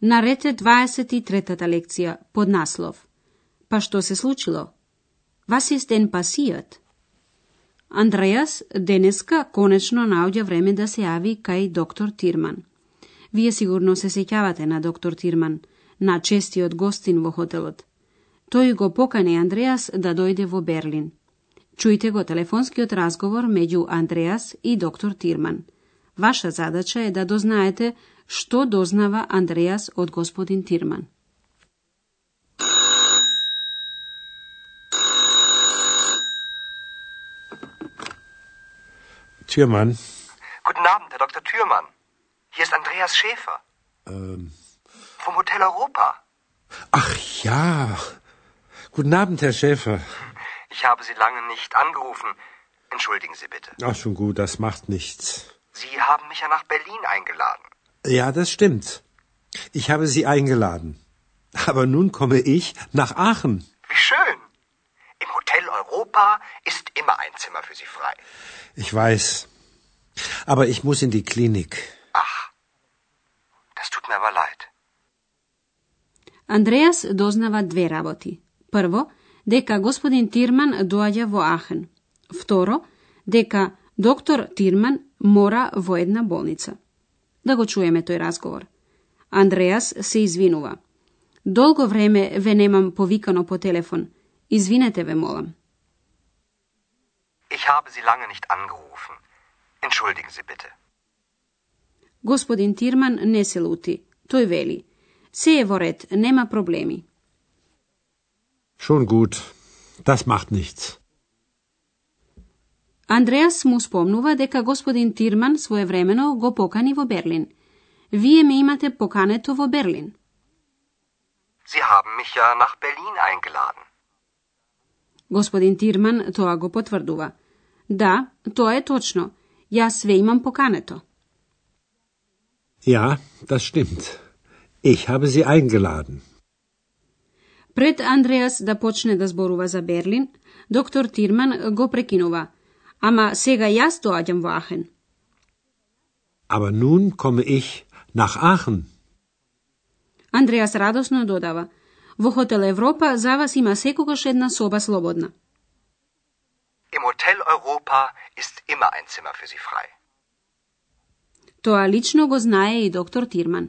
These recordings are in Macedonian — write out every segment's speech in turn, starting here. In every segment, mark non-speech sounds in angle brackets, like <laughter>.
Нарете 23-та лекција под наслов Па што се случило? Вас ist ден пасијат? Андреас денеска конечно наоѓа време да се јави кај доктор Тирман. Вие сигурно се сеќавате на доктор Тирман, на честиот гостин во хотелот. Тој го покани Андреас да дојде во Берлин. Чујте го телефонскиот разговор меѓу Андреас и доктор Тирман. Ваша задача е да дознаете što doznava Andreas od gospodin Tirman. Türmann. Guten Abend, Herr Dr. Türmann. Hier ist Andreas Schäfer. Ähm. Vom Hotel Europa. Ach ja. Guten Abend, Herr Schäfer. Ich habe Sie lange nicht angerufen. Entschuldigen Sie bitte. Ach, schon gut, das macht nichts. Sie haben mich ja nach Berlin eingeladen. Ja, das stimmt. Ich habe Sie eingeladen. Aber nun komme ich nach Aachen. Wie schön. Im Hotel Europa ist immer ein Zimmer für Sie frei. Ich weiß. Aber ich muss in die Klinik. Ach, das tut mir aber leid. Андреас дознава две работи. Прво, дека господин Тирман доаѓа во Ахен. Второ, дека доктор Тирман мора во една болница. Да го чуеме тој разговор. Андреас се извинува. Долго време ве немам повикано по телефон. Извинете ве, молам. Ich habe Sie lange nicht angerufen. Entschuldigen Sie bitte. Господин Тирман не се лути. Тој вели. Се е во ред, нема проблеми. Schon gut. Das macht nichts. Андреас му спомнува дека господин Тирман своевремено го покани во Берлин. Вие ме имате покането во Берлин. Sie haben mich ja nach Berlin eingeladen. Господин Тирман тоа го потврдува. Да, тоа е точно. Јас ве имам покането. Ja, das stimmt. Ich habe Sie eingeladen. Пред Андреас да почне да зборува за Берлин, доктор Тирман го прекинува. Ама сега јас доаѓам во Ахен. Aber nun komme ich nach Aachen. Андреас радосно додава. Во хотел Европа за вас има секогаш една соба слободна. Im Hotel Europa ist immer ein Zimmer für Sie frei. Тоа лично го знае и доктор Тирман.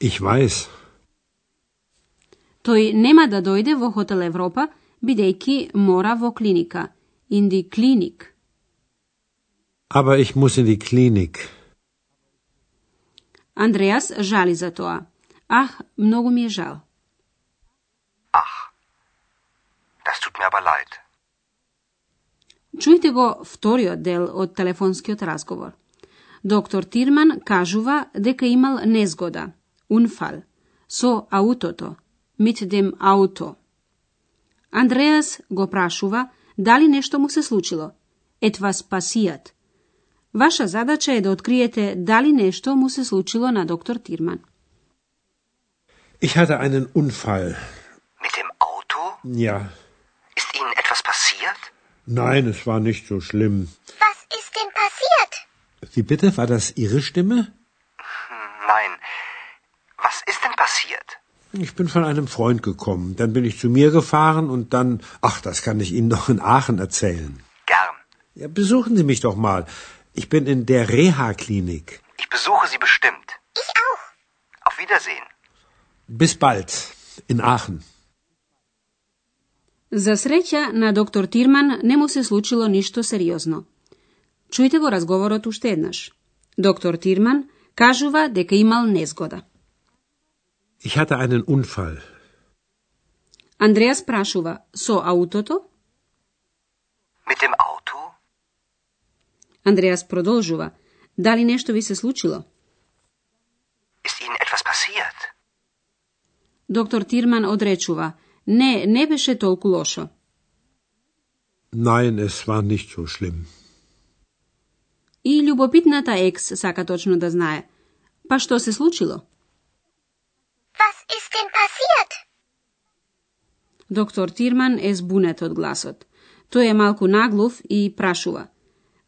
Ich weiß. Тој нема да дојде во хотел Европа, бидејќи мора во клиника. In die Klinik. Aber ich muss in die Klinik. Андреас жали за тоа. Ах, многу ми е жал. Ach, das tut mir aber leid. Чујте го вториот дел од телефонскиот разговор. Доктор Тирман кажува дека имал незгода, унфал, со аутото, mit dem Auto. Андреас го прашува дали нешто му се случило. Етвас пасијат. Ваша задача е да откриете дали нешто му се случило на доктор Тирман. Ich hatte einen Unfall. Mit dem Auto? Ja. Ist Ihnen etwas passiert? Nein, es war nicht so schlimm. Was ist denn passiert? Wie bitte? War das Ihre Stimme? Ich bin von einem Freund gekommen. Dann bin ich zu mir gefahren und dann. Ach, das kann ich Ihnen noch <laughs> in Aachen erzählen. Gern. Ja, besuchen Sie mich doch mal. Ich bin in der Reha-Klinik. Ich besuche Sie bestimmt. Ich auch. Auf Wiedersehen. Bis bald. In Aachen. За среќа на доктор Тирман не му се случило ништо сериозно. Чујте го разговорот уште еднаш. Доктор Тирман кажува дека имал незгода. Ich hatte einen Unfall. Андреас прашува со аутото? Mit dem Auto? Андреас продолжува. Дали нешто ви се случило? Ist Ihnen etwas passiert? Доктор Тирман одречува. Не, не беше толку лошо. Nein, es war nicht so schlimm. И љубопитната екс сака точно да знае. Па што се случило? Was ist denn passiert? Доктор Тирман е збунет од гласот. Тој е малку наглов и прашува.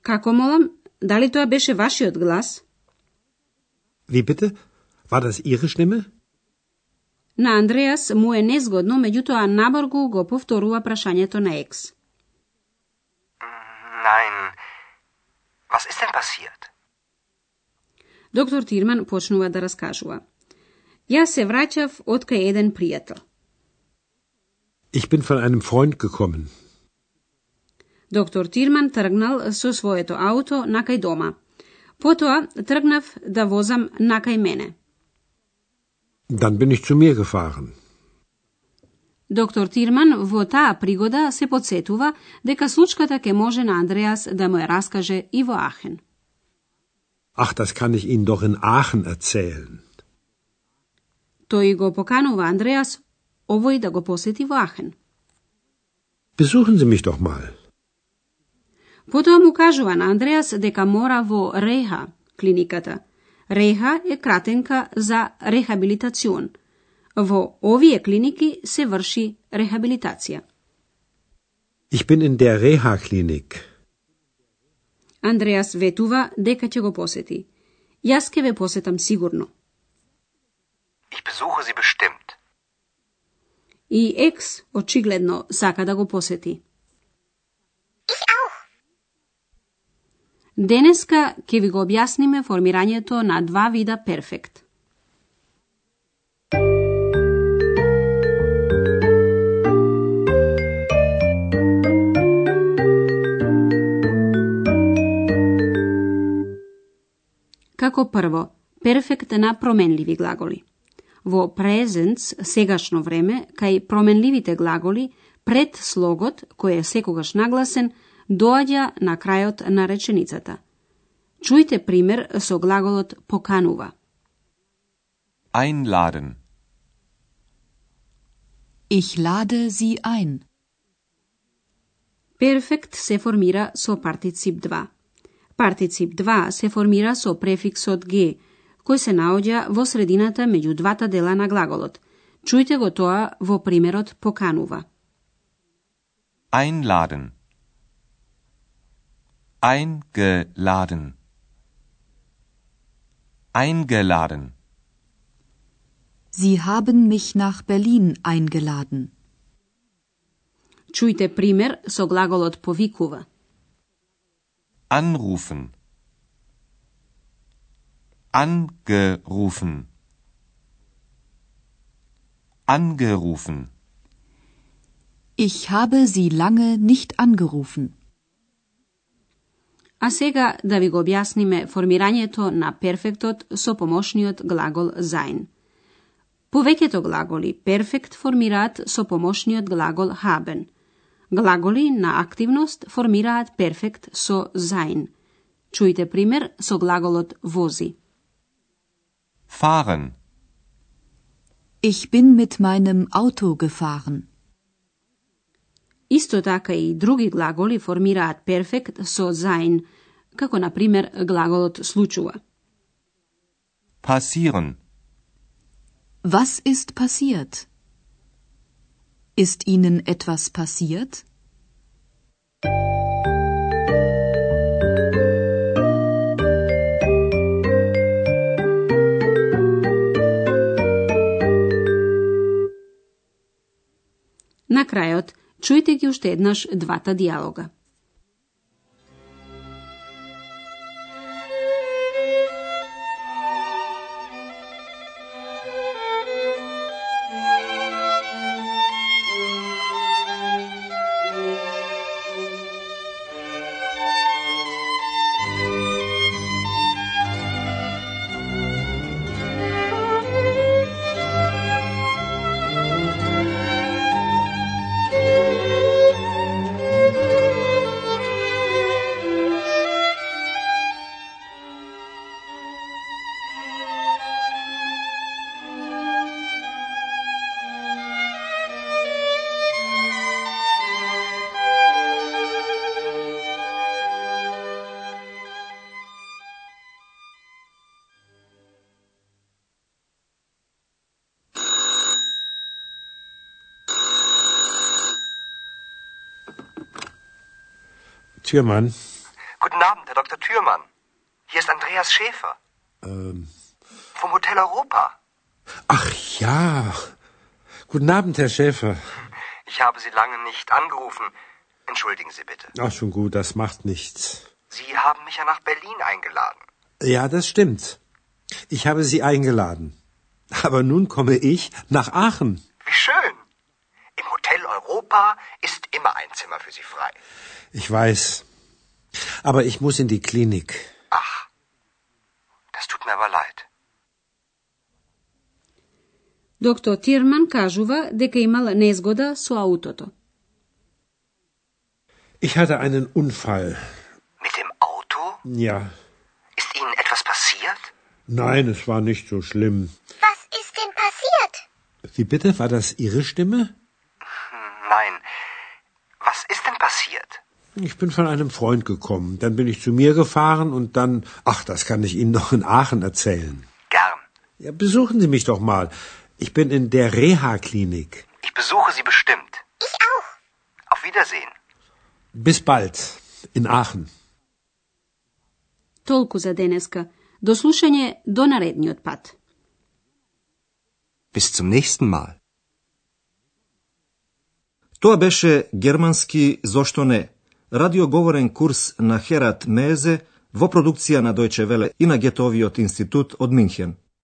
Како молам, дали тоа беше вашиот глас? Wie bitte? War das Ihre Stimme? На Андреас му е незгодно, меѓутоа набргу го повторува прашањето на екс. Nein. Was ist denn passiert? Доктор Тирман почнува да раскажува. Јас се враќав од кај еден пријател. Ich bin von einem Freund gekommen. Доктор Тирман тргнал со своето ауто накај дома. Потоа тргнав да возам накај мене. Dann bin ich zu mir gefahren. Доктор Тирман во таа пригода се подсетува дека случката ќе може на Андреас да му ја раскаже и во Ахен. Ach, das kann ich Ihnen doch in Aachen erzählen. Тој го поканува Андреас овој да го посети во Ахен. Besuchen Sie mich doch mal. Потоа му кажува на Андреас дека мора во Реха, клиниката. Реха е кратенка за рехабилитацион. Во овие клиники се врши рехабилитација. Ich bin in der Reha-Klinik. Андреас ветува дека ќе го посети. Јас ќе ве посетам сигурно. Ich besuche Sie bestimmt. И екс очигледно сака да го посети. Денеска ќе ви го објасниме формирањето на два вида перфект. Како прво, перфект на променливи глаголи. Во презенц, сегашно време, кај променливите глаголи, пред слогот, кој е секогаш нагласен, доаѓа на крајот на реченицата. Чујте пример со глаголот поканува. Einladen. Ich lade Sie ein. Перфект се формира со партицип 2. Партицип 2 се формира со префиксот г, кој се наоѓа во средината меѓу двата дела на глаголот. Чујте го тоа во примерот поканува. Einladen. Eingeladen. Eingeladen. Sie haben mich nach Berlin eingeladen. Чујте пример со глаголот повикува. Anrufen. Angerufen. Angerufen. Ich habe Sie lange nicht angerufen. А сега да ви го објасниме формирањето на перфектот со помошниот глагол sein. Повеќето глаголи перфект формираат со помошниот глагол haben. Глаголи на активност формираат перфект со sein. Чујте пример со глаголот вози. Fahren. Ich bin mit meinem Auto gefahren. Исто така и други глаголи формираат перфект со sein, како на пример глаголот случува. Passieren. Was ist passiert? Ist Ihnen etwas passiert? На крајот, чујте ги уште еднаш двата диалога. Türmann. Guten Abend, Herr Dr. Thürmann. Hier ist Andreas Schäfer. Ähm. Vom Hotel Europa. Ach ja. Guten Abend, Herr Schäfer. Ich habe Sie lange nicht angerufen. Entschuldigen Sie bitte. Ach, schon gut, das macht nichts. Sie haben mich ja nach Berlin eingeladen. Ja, das stimmt. Ich habe Sie eingeladen. Aber nun komme ich nach Aachen. Wie schön. Im Hotel Europa ist immer ein Zimmer für Sie frei. Ich weiß. Aber ich muss in die Klinik. Ach, das tut mir aber leid. Доктор Тирман кажува дека имал незгода со аутото. Ich hatte einen Unfall. Mit dem Auto? Ja. Ist Ihnen etwas passiert? Nein, es war nicht so schlimm. Was ist denn passiert? Wie bitte? War das Ihre Stimme? Ich bin von einem Freund gekommen. Dann bin ich zu mir gefahren und dann. Ach, das kann ich Ihnen <laughs> noch in Aachen erzählen. Gern. Ja, besuchen Sie mich doch mal. Ich bin in der Reha-Klinik. Ich besuche Sie bestimmt. Ich auch. Auf Wiedersehen. Bis bald. In Aachen. Толку за денеска. До слушање до наредниот пат. Bis zum nächsten Mal. Тоа беше германски зошто не, Радиоговорен курс на Херат Мезе во продукција на Дојче Веле и на Гетовиот институт од Минхен.